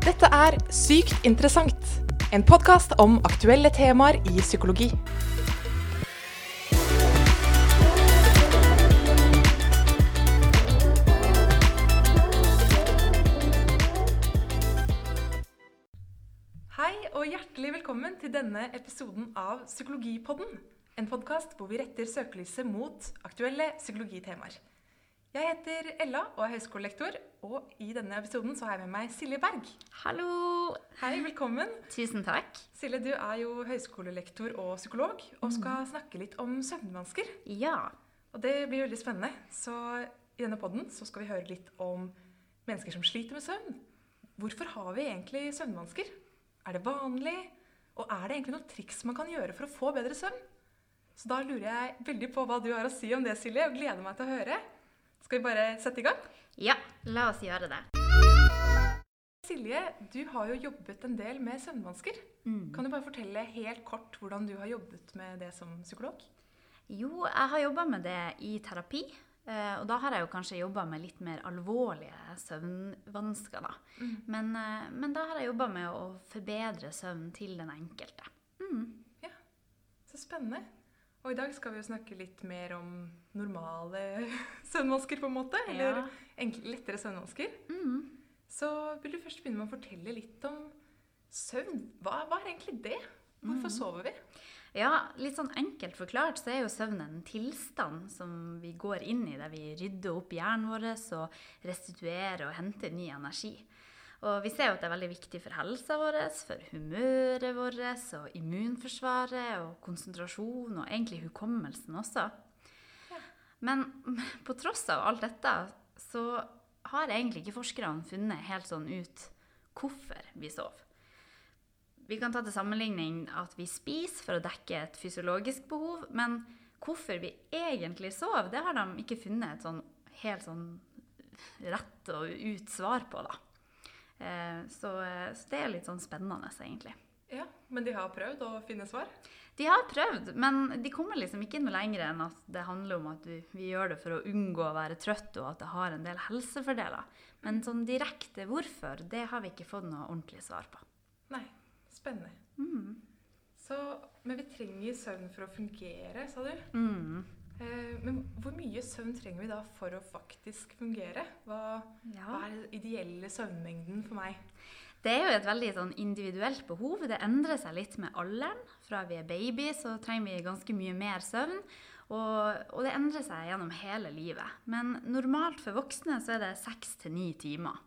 Dette er Sykt interessant, en podkast om aktuelle temaer i psykologi. Hei og hjertelig velkommen til denne episoden av Psykologipodden. En podkast hvor vi retter søkelyset mot aktuelle psykologitemaer. Jeg heter Ella og er høyskolelektor, og i denne episoden så har jeg med meg Silje Berg. Hallo! Hei, velkommen. Tusen takk. Silje, du er jo høyskolelektor og psykolog, og skal snakke litt om søvnvansker. Ja. Og det blir veldig spennende. Så i denne podden så skal vi høre litt om mennesker som sliter med søvn. Hvorfor har vi egentlig søvnvansker? Er det vanlig? Og er det egentlig noen triks man kan gjøre for å få bedre søvn? Så da lurer jeg veldig på hva du har å si om det, Silje, og gleder meg til å høre. Skal vi bare sette i gang? Ja, la oss gjøre det. Silje, du har jo jobbet en del med søvnvansker. Mm. Kan du bare fortelle helt kort hvordan du har jobbet med det som psykolog? Jo, jeg har jobba med det i terapi. eh, Og da har jeg jo kanskje jobba med litt mer alvorlige søvnvansker, da. Men, eh, men da har jeg jobba med å forbedre søvnen til den enkelte. Mm. Så spennende. Og i dag skal vi jo snakke litt mer om normale søvnvansker, på en måte. Eller Ja. enkle, lettere søvnvansker. Mm. Så vil du først begynne med å fortelle litt om søvn. Hva, hva er egentlig det? Hvorfor sover vi? Ja, litt sånn enkelt forklart så er jo søvn en tilstand som vi går inn i, der vi rydder opp hjernen vår og restituerer og henter ny energi. Og vi ser jo at det er veldig viktig for helsa vår, for humøret vårt og immunforsvaret og konsentrasjon og egentlig hukommelsen også. Men på tross av alt dette så har egentlig ikke forskerne funnet helt sånn ut hvorfor vi sover. Vi kan ta til sammenligning at vi spiser for å dekke et fysiologisk behov, men hvorfor vi egentlig sover, det har de ikke funnet et sånn helt sånn rett og ut svar på, da. Eh, Så, eh, så det er litt sånn spennende, egentlig. Men de har prøvd å finne svar? De har prøvd, men de kommer liksom ikke noe lenger enn at det handler om at vi, vi gjør det for å unngå å være trøtt, og at det har en del helsefordeler. Men sånn direkte hvorfor, det har vi ikke fått noe ordentlig svar på. Nei. Spennende. Mm. Så, men vi trenger søvn for å fungere, sa du. Mm. Eh, men hvor mye søvn trenger vi da for å faktisk fungere? Hva, Ja. hva er den ideelle søvnmengden for meg? Det er jo et veldig sånn individuelt behov. Det endrer seg litt med alderen. Fra vi er baby, så trenger vi ganske mye mer søvn. Og, og det endrer seg gjennom hele livet. Men normalt for voksne så er det seks til ni timer.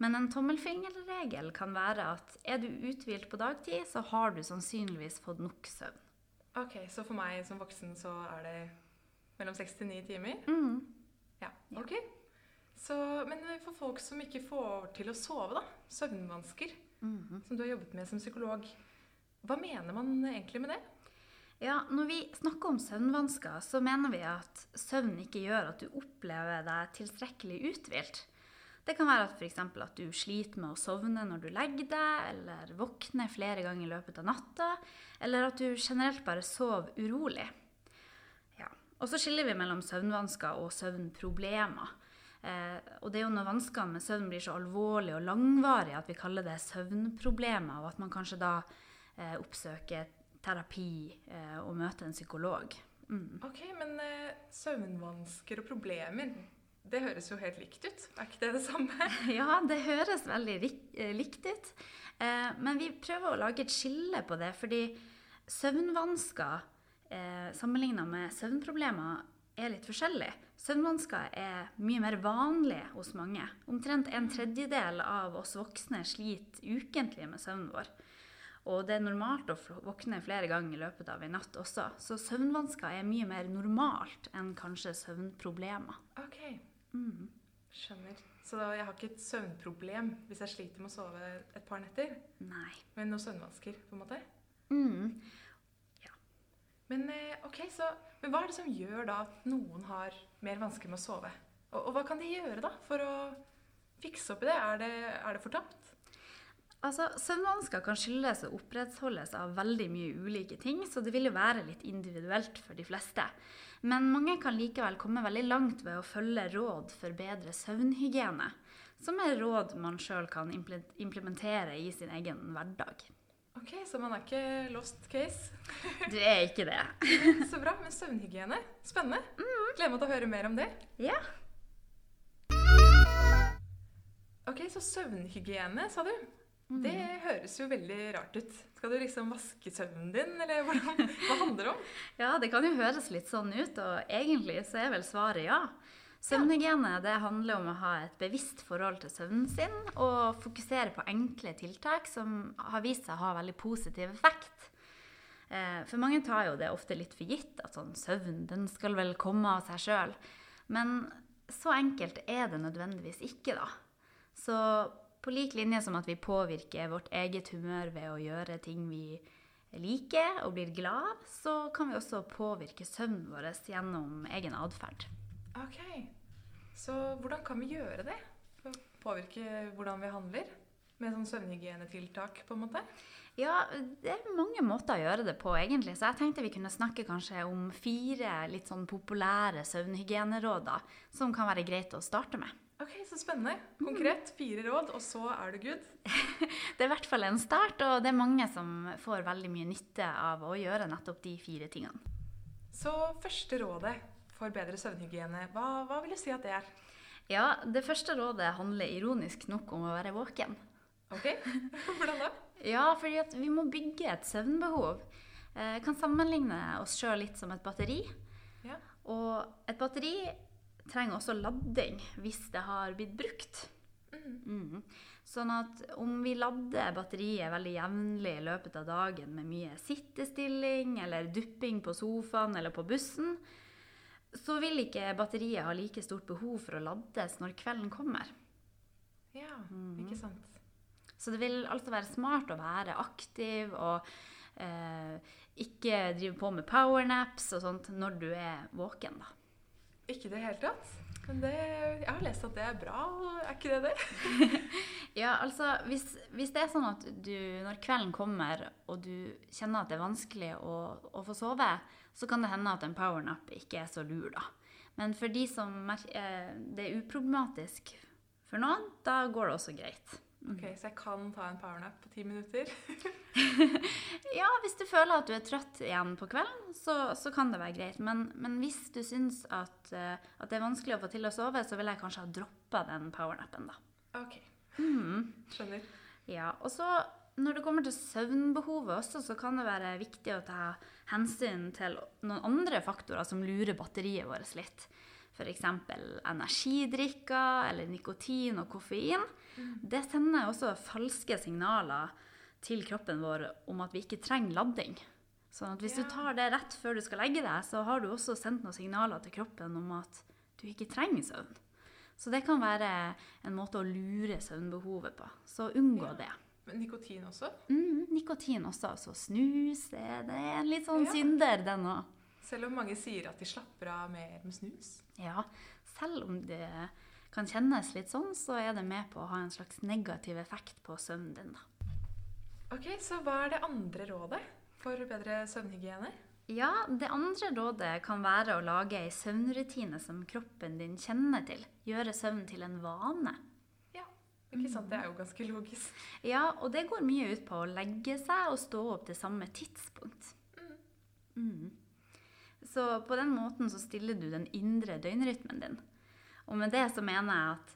Men en tommelfingerregel kan være at er du uthvilt på dagtid, så har du sannsynligvis fått nok søvn. Ok, Så for meg som voksen så er det mellom seks til ni timer? Mm. Ja. Ok. Så, men for folk som ikke får til å sove, da, søvnvansker, Mhm. som du har jobbet med som psykolog, hva mener man egentlig med det? Ja, når vi snakker om søvnvansker, så mener vi at søvn ikke gjør at du opplever deg tilstrekkelig uthvilt. Det kan være at f.eks. at du sliter med å sovne når du legger deg, eller våkner flere ganger i løpet av natta, eller at du generelt bare sover urolig. Ja. Og så skiller vi mellom søvnvansker og søvnproblemer. Eh, og det er jo når vanskene med søvn blir så alvorlige og langvarige at vi kaller det søvnproblemer, og at man kanskje da eh, oppsøker terapi eh, og møter en psykolog. Mm. Ok, Men søvnvansker og problemer, det høres jo helt likt ut. Er ikke det det samme? Ja, det høres veldig likt ut. Eh, men vi prøver å lage et skille på det, fordi søvnvansker eh, sammenligna med søvnproblemer er litt forskjellig. Søvnvansker er mye mer vanlig hos mange. Omtrent en tredjedel av oss voksne sliter ukentlig med søvnen vår. Og det er normalt å våkne flere ganger i løpet av en natt også. Så søvnvansker er mye mer normalt enn kanskje søvnproblemer. Ok, Mm. skjønner. Så jeg har ikke et søvnproblem hvis jeg sliter med å sove et par netter, Nei. men noen søvnvansker, på en måte. Mm. Men eh, ok, så men hva er det som gjør da at noen har mer vansker med å sove? Og, og hva kan de gjøre da for å fikse opp i det? Er det, er det fortapt? Altså, Søvnvansker kan skyldes og opprettholdes av veldig mye ulike ting, så det vil jo være litt individuelt for de fleste. Men mange kan likevel komme veldig langt ved å følge råd for bedre søvnhygiene. som er råd man sjøl kan implementere i sin egen hverdag. Ok, Så man er ikke lost case. Du er ikke det. Så bra. Men søvnhygiene, spennende. Gleder meg til å høre mer om det. Ja. Ok, Så søvnhygiene, sa du. Det høres jo veldig rart ut. Skal du liksom vaske søvnen din, eller hvordan, hva handler det om? Ja, det kan jo høres litt sånn ut, og egentlig så er vel svaret ja. Søvnhygiene det handler om å ha et bevisst forhold til søvnen sin og fokusere på enkle tiltak som har vist seg å ha veldig positiv effekt. Eh, For mange tar jo det ofte litt for gitt at sånn søvn den skal vel komme av seg sjøl. Men så enkelt er det nødvendigvis ikke, da. Så på lik linje som at vi påvirker vårt eget humør ved å gjøre ting vi liker og blir glad så kan vi også påvirke søvnen vår gjennom egen atferd. Ok, Så hvordan kan vi gjøre det? For å påvirke hvordan vi handler? Med sånn søvnhygienetiltak, på en måte? Ja, det er mange måter å gjøre det på, egentlig. Så jeg tenkte vi kunne snakke kanskje om fire litt sånn populære søvnhygieneråd som kan være greit å starte med. Ok, Så spennende. Konkret. Fire råd, og så er du good. Det er i hvert fall en start, og det er mange som får veldig mye nytte av å gjøre nettopp de fire tingene. Så første rådet for bedre søvnhygiene, hva, hva vil du si at det er? Ja, det første rådet handler ironisk nok om å være våken. Ok, Hvordan da? Ja, fordi at vi må bygge et søvnbehov. Eh, kan sammenligne oss sjøl litt som et batteri. Ja. Og et batteri trenger også lading hvis det har blitt brukt. Mhm. Sånn at om vi lader batteriet veldig jevnlig i løpet av dagen med mye sittestilling eller dupping på sofaen eller på bussen, så vil ikke batteriet ha like stort behov for å lades når kvelden kommer. Ja, ikke sant. Så det vil altså være smart å være aktiv og eh, ikke drive på med powernaps og sånt når du er våken, da. Ikke i det hele tatt. Men det, jeg har lest at det er bra. Er ikke det det? Ja, altså hvis, hvis det er sånn at du når kvelden kommer og du kjenner at det er vanskelig å, å få sove, så kan det hende at en powernap ikke er så lur, da. Men for de som mer- eh, det er uproblematisk for noen, da går det også greit. Ok, Så jeg kan ta en powernap på ti minutter? Ja, hvis du føler at du er trøtt igjen på kvelden, så, så kan det være greit. Men, men hvis du syns at, eh, at det er vanskelig å få til å sove, så vil jeg kanskje ha droppa den powernappen, da. Ok, Mm. skjønner. Ja, og så når det kommer til søvnbehovet også, så kan det være viktig å ta hensyn til noen andre faktorer som lurer batteriet vårt litt. F.eks. energidrikker eller nikotin og koffein. Det sender også falske signaler til kroppen vår om at vi ikke trenger lading. Sånn at hvis Ja. du tar det rett før du skal legge deg, så har du også sendt noen signaler til kroppen om at du ikke trenger søvn. Så det kan være en måte å lure søvnbehovet på. Så unngå Ja. det. Men nikotin også? Mm, nikotin også, altså snus. Det, det er en litt sånn Ja. synder, den òg. Selv om mange sier at de slapper av mer med snus. Ja, selv om det kan kjennes litt sånn, så er det med på å ha en slags negativ effekt på søvnen din. da. Ok, Så hva er det andre rådet for bedre søvnhygiene? Ja, det andre rådet kan være å lage ei søvnrutine som kroppen din kjenner til. Gjøre søvn til en vane. Ikke sant? Det er jo ganske logisk. Ja, og det går mye ut på å legge seg og stå opp til samme tidspunkt. Mm. Så på den måten så stiller du den indre døgnrytmen din. Og med det så mener jeg at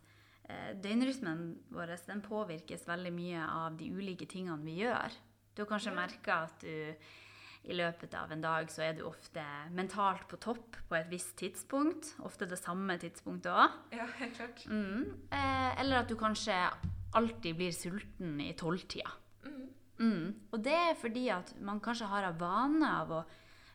eh, døgnrytmen vår den påvirkes veldig mye av de ulike tingene vi gjør. Du har kanskje merka at du i løpet av en dag så er du ofte mentalt på topp på et visst tidspunkt. Ofte det samme tidspunktet òg. Ja, helt klart. Mm. Eh, eller at du kanskje alltid blir sulten i tolvtida. Mm. Mm. Og det er fordi at man kanskje har av vane av å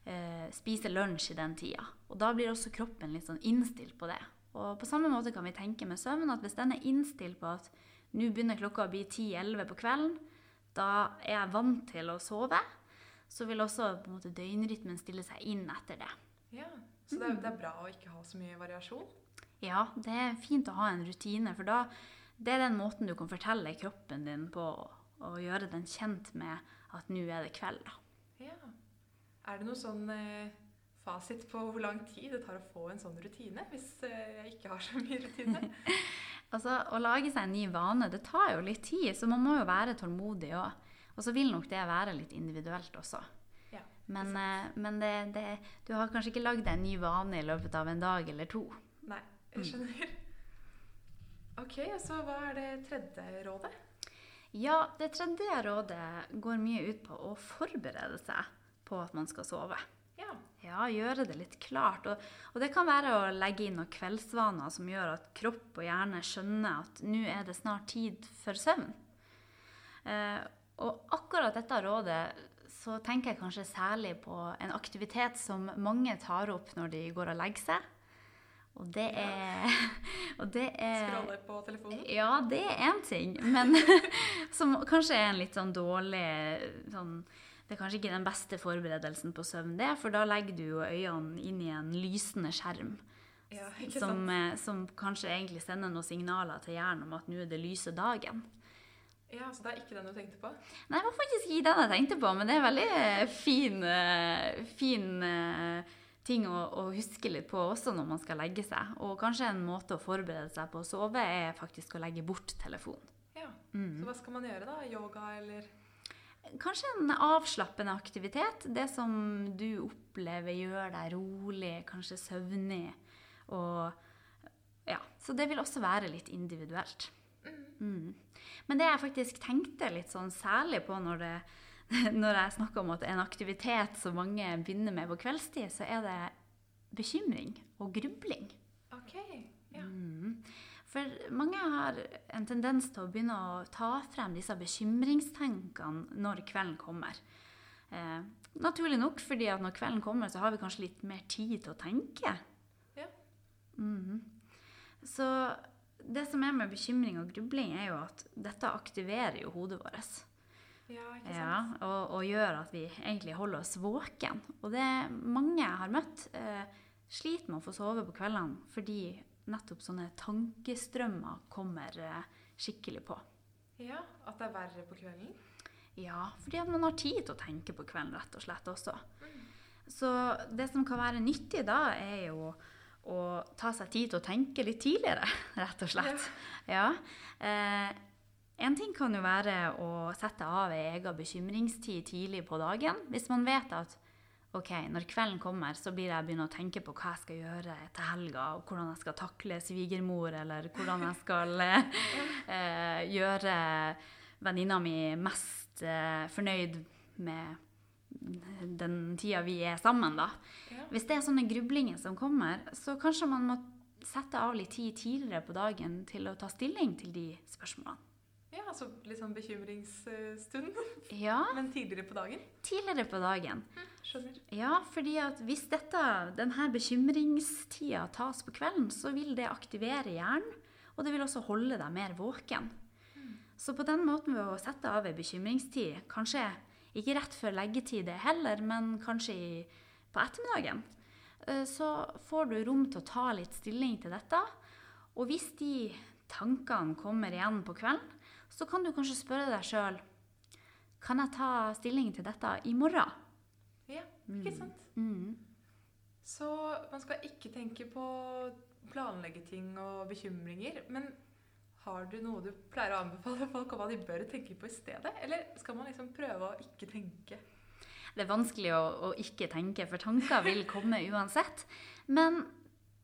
eh, spise lunsj i den tida. Og da blir også kroppen litt sånn innstilt på det. Og på samme måte kan vi tenke med søvn at hvis den er innstilt på at nå begynner klokka å bli 10-11 på kvelden, da er jeg vant til å sove, så vil også på en måte døgnrytmen stille seg inn etter det. Ja, Så det er, det er bra å ikke ha så mye variasjon? Ja, det er fint å ha en rutine, for da det er den måten du kan fortelle kroppen din på og gjøre den kjent med at nå er det kveld. da. Ja. Er det noe sånn eh, fasit på hvor lang tid det tar å få en sånn rutine, hvis eh, jeg ikke har så mye rutine? Altså, Å lage seg en ny vane det tar jo litt tid, så man må jo være tålmodig òg. Og så vil nok det være litt individuelt også. Ja, Men, eh, men det, det, du har kanskje ikke lagd deg en ny vane i løpet av en dag eller to. Nei, jeg skjønner. Ok, så hva er det tredje rådet? Ja, det tredje rådet går mye ut på å forberede seg på at man skal sove. Ja. Ja, gjøre det litt klart. Og, og det kan være å legge inn noen kveldsvaner som gjør at kropp og hjerne skjønner at nå er det snart tid for søvn. Eh, og akkurat dette rådet så tenker jeg kanskje særlig på en aktivitet som mange tar opp når de går og legger seg. Og det er, og det er Scrolle på telefonen? ja, det er én ting, men som kanskje er en litt sånn dårlig sånn, Det er kanskje ikke den beste forberedelsen på søvn, det, for da legger du jo øynene inn i en lysende skjerm. Ja, Som, eh, som kanskje egentlig sender noen signaler til hjernen om at nå er det lyse dagen. Ja, Så det er ikke den du tenkte på? Nei, det var faktisk ikke den jeg tenkte på, men det er veldig eh, fin, eh, fin eh, ting å, å huske litt på også når man skal legge seg. Og kanskje en måte å forberede seg på å sove er faktisk å legge bort telefonen. Ja. Mm. Så hva skal man gjøre, da? Yoga eller Kanskje en avslappende aktivitet. Det som du opplever gjør deg rolig, kanskje søvnig. Og ja, Så det vil også være litt individuelt. Mm. Men det jeg faktisk tenkte litt sånn særlig på når, det, når jeg snakker om at en aktivitet som mange begynner med på kveldstid, så er det bekymring og grubling. Ok. Ja. Mm. For mange har en tendens til å begynne å ta frem disse bekymringstenkene når kvelden kommer. Eh, naturlig nok, fordi at når kvelden kommer, så har vi kanskje litt mer tid til å tenke. Ja. Mm. Så det som er med bekymring og grubling, er jo at dette aktiverer jo hodet vårt. ja, ikke sant? Ja, og, og gjør at vi egentlig holder oss våken. Og det mange jeg har møtt, eh, sliter med å få sove på kveldene fordi nettopp sånne tankestrømmer kommer eh, skikkelig på. Ja, At det er verre på kvelden? Ja, fordi at man har tid til å tenke på kvelden, rett og slett også. Så det som kan være nyttig da, er jo å ta seg tid til å tenke litt tidligere, rett og slett. Ja. Eh, en ting kan jo være å sette av ei egen bekymringstid tidlig på dagen. Hvis man vet at ok, når kvelden kommer, så blir jeg begynne å tenke på hva jeg skal gjøre til helga, og hvordan jeg skal takle svigermor, eller hvordan jeg skal eh, gjøre venninna mi mest eh, fornøyd med den tida vi er sammen, da. Ja. Hvis det er sånne grublinger som kommer, så kanskje man må sette av litt tid tidligere på dagen til å ta stilling til de spørsmålene. ja, altså litt sånn bekymringsstund, Ja, men tidligere på dagen? tidligere på dagen. Skjønner. Ja, fordi at hvis dette, denne bekymringstida tas på kvelden, så vil det aktivere hjernen, og det vil også holde deg mer våken. Så på den måten ved å sette av ei bekymringstid, kanskje ikke rett før leggetid det heller, men kanskje i, på ettermiddagen, eh, så får du rom til å ta litt stilling til dette. Og hvis de tankene kommer igjen på kvelden, så kan du kanskje spørre deg sjøl Kan jeg ta stilling til dette i morgen? Ja, ikke sant? Mm. Så man skal ikke tenke på planlegge ting og bekymringer. Men har du noe du pleier å anbefale folk om hva de bør tenke på i stedet? Eller skal man liksom prøve å ikke tenke? Det er vanskelig å, å ikke tenke, for tanker vil komme uansett. Men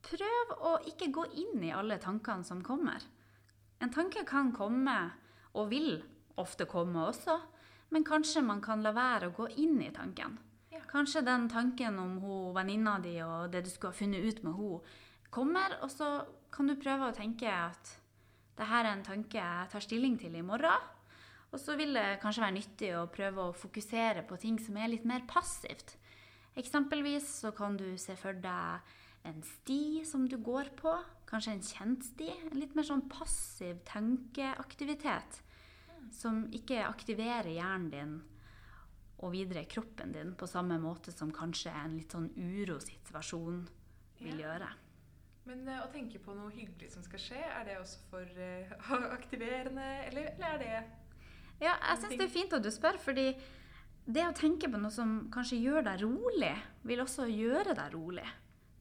prøv å ikke gå inn i alle tankene som kommer. En tanke kan komme, og vil ofte komme også, men kanskje man kan la være å gå inn i tanken. Kanskje den tanken om hun venninna di og det du skulle ha funnet ut med henne, kommer, og så kan du prøve å tenke at det her er en tanke jeg tar stilling til i morgen. Og så vil det kanskje være nyttig å prøve å fokusere på ting som er litt mer passivt. Eksempelvis så kan du se for deg en sti som du går på, kanskje en kjent sti. En litt mer sånn passiv tenkeaktivitet som ikke aktiverer hjernen din og videre kroppen din på samme måte som kanskje en litt sånn urosituasjon vil gjøre. Men eh, å tenke på noe hyggelig som skal skje, er det også for uh, aktiverende, eller, eller er det Ja, jeg syns det er fint at du spør, fordi det å tenke på noe som kanskje gjør deg rolig, vil også gjøre deg rolig.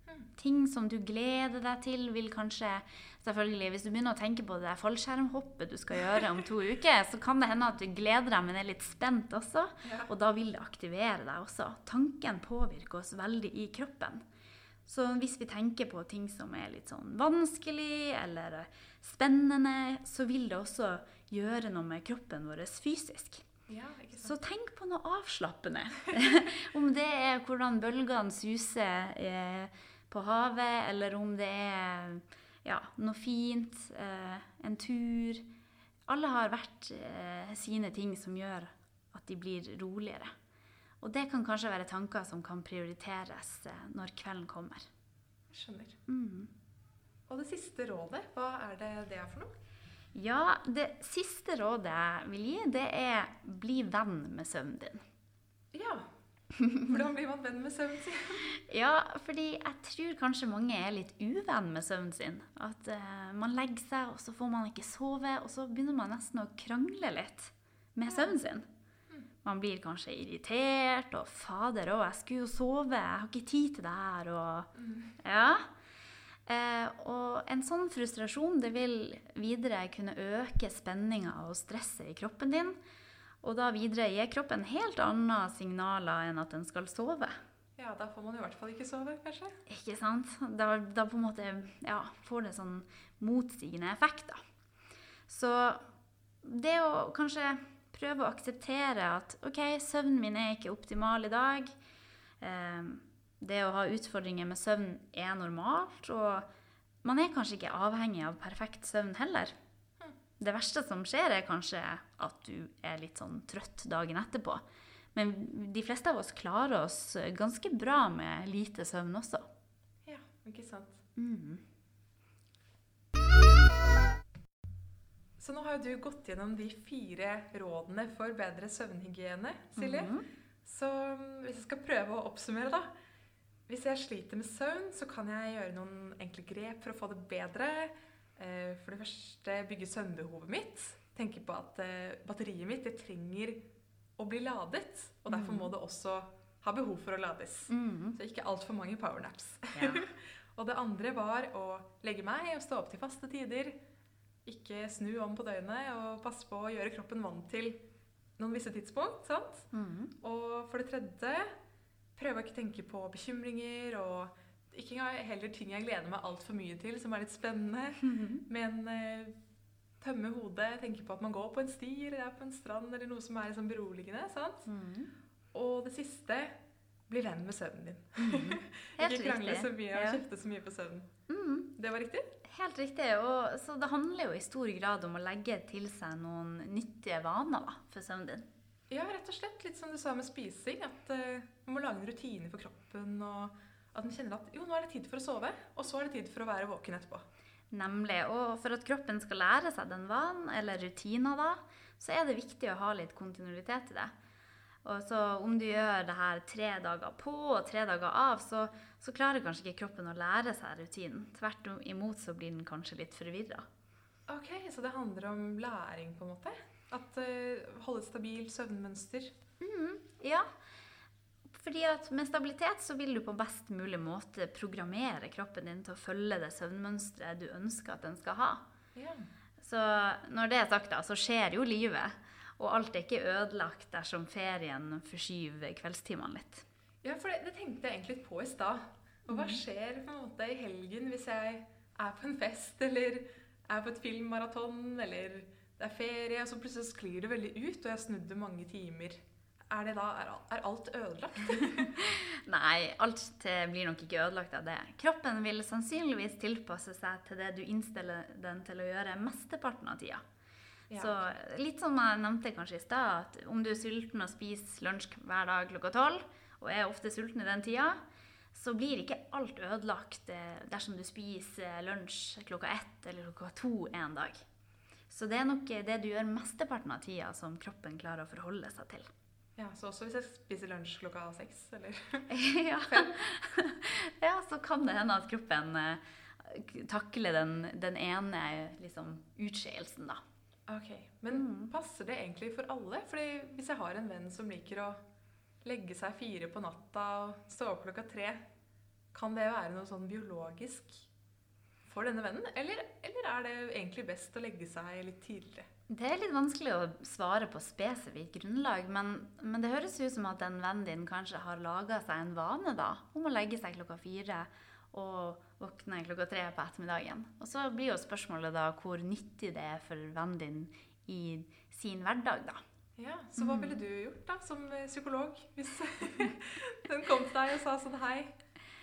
Hmm. Ting som du gleder deg til, vil kanskje Selvfølgelig, hvis du begynner å tenke på det fallskjermhoppet du skal gjøre om to uker, så kan det hende at du gleder deg, men er litt spent også. Ja. Og da vil det aktivere deg også. Tanken påvirker oss veldig i kroppen. Så hvis vi tenker på ting som er litt sånn vanskelig eller spennende, så vil det også gjøre noe med kroppen vår fysisk. Ja? Så tenk på noe avslappende. om det er hvordan bølgene suser eh, på havet, eller om det er ja, noe fint, eh, en tur. Alle har hvert eh, sine ting som gjør at de blir roligere. Og det kan kanskje være tanker som kan prioriteres eh, når kvelden kommer. Skjønner. Mm. Og det siste rådet, hva er det det er for noe? Ja, det siste rådet jeg vil gi, det er bli venn med søvnen din. Ja. Hvordan blir man venn med søvnen sin? Ja, fordi jeg tror kanskje mange er litt uvenn med søvnen sin. At uh, man legger seg, og så får man ikke sove, og så begynner man nesten å krangle litt med søvnen sin. Man blir kanskje irritert, og 'fader òg, jeg skulle jo sove, jeg har ikke tid til det her', og Ja. Eh, og en sånn frustrasjon det vil videre kunne øke spenninga og stresset i kroppen din. Og da videre gir kroppen helt andre signaler enn at den skal sove. Ja, da får man i hvert fall ikke sove, kanskje. Ikke sant? Da, da på en måte ja, får det sånn motsigende effekt, da. Så det å kanskje prøve å akseptere at OK, søvnen min er ikke optimal i dag. Eh, det å ha utfordringer med søvn er normalt, og man er kanskje ikke avhengig av perfekt søvn heller. Det verste som skjer, er kanskje at du er litt sånn trøtt dagen etterpå. Men de fleste av oss klarer oss ganske bra med lite søvn også. Ja, ikke sant. Mm. Så nå har jo du gått gjennom de fire rådene for bedre søvnhygiene, Silje. Mhm. Så mm, hvis jeg skal prøve å oppsummere, da. Hvis jeg sliter med søvn, så kan jeg gjøre noen enkle grep for å få det bedre. Eh, For det første bygge søvnbehovet mitt. Tenke på at eh, batteriet mitt det trenger å bli ladet. Og derfor må det også ha behov for å lades. Mm. Så ikke altfor mange powernaps. Ja. Og det andre var å legge meg og stå opp til faste tider. Ikke snu om på døgnet og passe på å gjøre kroppen vant til noen visse tidspunkt. sant? Mm. Og for det tredje prøve å ikke tenke på bekymringer og ikke engang heller ting jeg gleder meg altfor mye til, som er litt spennende. Men eh, tømme hodet, tenke på at man går på en sti eller er på en strand eller noe som er liksom beroligende. sant? Mm. Og det siste bli venn med søvnen din. Mm. ikke krangle så mye og Ja. kjefte så mye på søvnen. Mm. Det var riktig? Helt riktig. Og, så det handler jo i stor grad om å legge til seg noen nyttige vaner da, for søvnen din. Ja, rett og slett. Litt som du sa med spising. At uh, man må lage en rutine for kroppen. Og at man kjenner at jo, nå er det tid for å sove, og så er det tid for å være våken etterpå. Nemlig. Og for at kroppen skal lære seg den vanen, eller rutiner da, så er det viktig å ha litt kontinuitet i det. Og så om du gjør det her tre dager på og tre dager av, så, så klarer kanskje ikke kroppen å lære seg rutinen. Tvert imot så blir den kanskje litt forvirra. Ok, Så det handler om læring, på en måte? At uh, holde et stabilt søvnmønster? Ja, fordi at med stabilitet så vil du på best mulig måte programmere kroppen din til å følge det søvnmønsteret du ønsker at den skal ha. Ja. Så når det er sagt, da, så skjer jo livet. Og alt er ikke ødelagt dersom ferien forskyver kveldstimene litt. Ja, for det, det tenkte jeg egentlig litt på i stad. Og hva skjer på en måte i helgen hvis jeg er på en fest, eller er på et filmmaraton, eller det er ferie, og så plutselig sklir det veldig ut, og jeg snudde mange timer. Er, det da, er, alt ødelagt? Nei, alt blir nok ikke ødelagt av det. Kroppen vil sannsynligvis tilpasse seg til det du innstiller den til å gjøre mesteparten av tida. Ja. Så litt som jeg nevnte kanskje i stad, at om du er sulten og spiser lunsj hver dag klokka tolv, og er ofte sulten i den tida, så blir ikke alt ødelagt eh, dersom du spiser lunsj klokka ett eller klokka to en dag. Så det er nok eh, det du gjør mesteparten av tida som kroppen klarer å forholde seg til. Ja, Så også hvis jeg spiser lunsj klokka seks, eller ja. ja, så kan det hende at kroppen eh, takler den, den ene liksom, utskeielsen, da. Ok, Men passer det egentlig for alle? Fordi hvis jeg har en venn som liker å legge seg fire på natta og stå opp klokka tre, Kan det være noe sånn biologisk for denne vennen, eller, eller er det egentlig best å legge seg litt tidligere? Det er litt vanskelig å svare på spesifikt grunnlag, men, men det høres ut som at den vennen din kanskje har laga seg en vane da, om å legge seg klokka fire og våkne klokka tre på ettermiddagen. Og så blir jo spørsmålet da hvor nyttig det er for vennen din i sin hverdag, da. Ja, Så hva ville du gjort da, som psykolog, hvis den kom til deg og sa sånn Hei,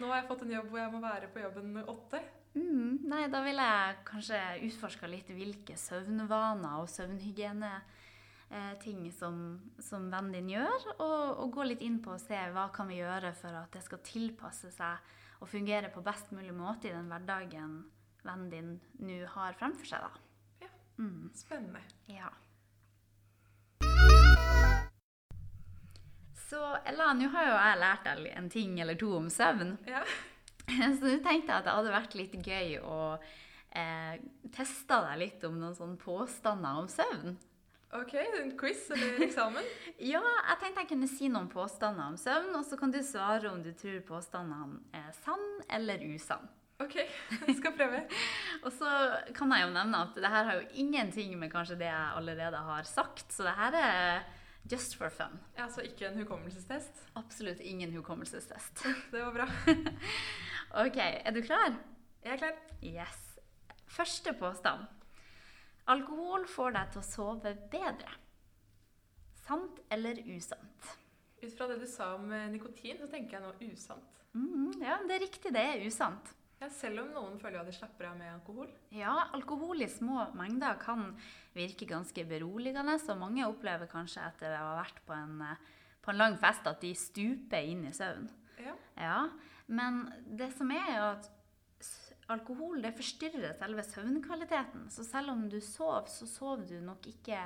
nå har jeg fått en jobb hvor jeg må være på jobben åtte. Mm, nei, da ville jeg kanskje utforska litt hvilke søvnvaner og søvnhygiene-ting eh, som, som, vennen din gjør, og, og, gå litt inn på å se hva kan vi gjøre for at det skal tilpasse seg og fungere på best mulig måte i den hverdagen vennen din nå har fremfor seg. da. Ja, mm. Spennende. Ja. Så Ella, nå har jo jeg lært deg en ting eller to om søvn. Ja. Så nå tenkte jeg at det hadde vært litt gøy å eh, teste deg litt om noen sånne påstander om søvn. Ok, en quiz eller eksamen? ja, jeg tenkte jeg kunne si noen påstander om søvn, og så kan du svare om du tror påstandene er sann eller usann. Ok, jeg skal prøve. og så kan jeg jo nevne at det her har jo ingenting med kanskje det jeg allerede har sagt, så det her er just for fun. Ja, Så ikke en hukommelsestest? Absolutt ingen hukommelsestest. det var bra. Ok, er du klar? Jeg er klar. Yes. Første påstand. Alkohol får deg til å sove bedre. Sant eller usant? Ut fra det du sa om eh, nikotin, så tenker jeg nå usant. Mm, ja, det er riktig. Det er usant. Ja, Selv om noen føler at de slapper av med alkohol? Ja, alkohol i små mengder kan virke ganske beroligende, og mange opplever kanskje etter å ha vært på en, eh, på en lang fest at de stuper inn i søvn. Ja. ja. Men det som er, er at alkohol det forstyrrer selve søvnkvaliteten. Så selv om du sover, så sover du nok ikke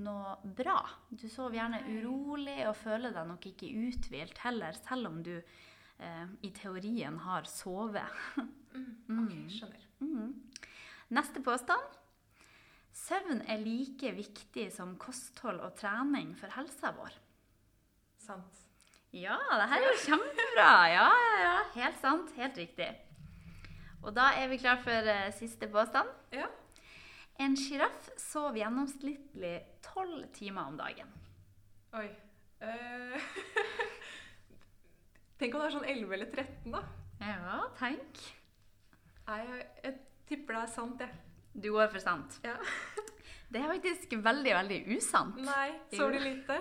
noe bra. Du sover gjerne urolig og føler deg nok ikke uthvilt heller, selv om du eh, i teorien har sovet. mm, ok, skjønner. Mm. Neste påstand. Søvn er like viktig som kosthold og trening for helsa vår. Sant. Ja, det her er jo kjempebra. Ja, ja, ja. Helt sant. Helt riktig. Og da er vi klar for uh, siste påstand. Ja. En sjiraff sover gjennomsnittlig tolv timer om dagen. Oi. Uh, tenk om det er sånn 11 eller 13, da. Ja, tenk. Nei, jeg, jeg tipper det er sant, jeg. Du går for sant? Ja. det er faktisk veldig, veldig usant. Nei, sover du lite?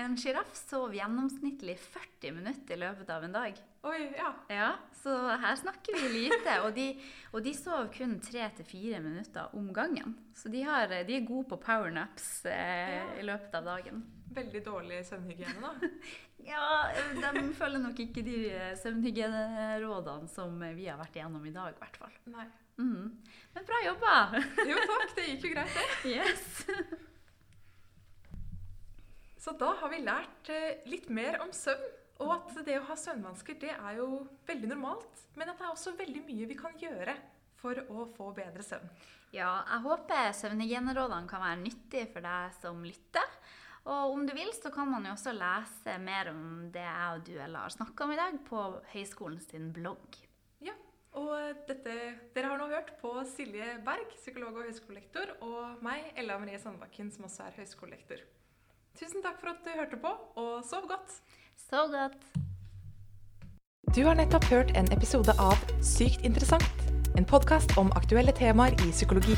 En sjiraff sover gjennomsnittlig 40 minutter i løpet av en dag. Oi, ja. ja så her snakker vi lite. Og de, og de sover kun 3-4 minutter om gangen. Så de, har, de er gode på powernaps eh, ja. i løpet av dagen. Veldig dårlig søvnhygiene, da. ja, de følger nok ikke de søvnhygienerådene som vi har vært igjennom i dag, i hvert fall. Nei. Mm. Men bra jobba! jo takk, det gikk jo greit, det. Yes. Så da har vi lært eh, litt mer om søvn. Og at det å ha søvnvansker det er jo veldig normalt. Men at det er også veldig mye vi kan gjøre for å få bedre søvn. Ja, jeg håper søvnhygienerådene kan være nyttige for deg som lytter. Og om du vil, så kan man jo også lese mer om det jeg og du Ella har snakka om i dag, på høyskolen sin blogg. Ja, og dette, dere har nå hørt på Silje Berg, psykolog og høyskolelektor, og meg, Ella Marie Sandbakken, som også er høyskolelektor. Tusen takk for at du hørte på, og sov godt. Sov godt. Du har nettopp hørt en episode av Sykt interessant, en podkast om aktuelle temaer i psykologi.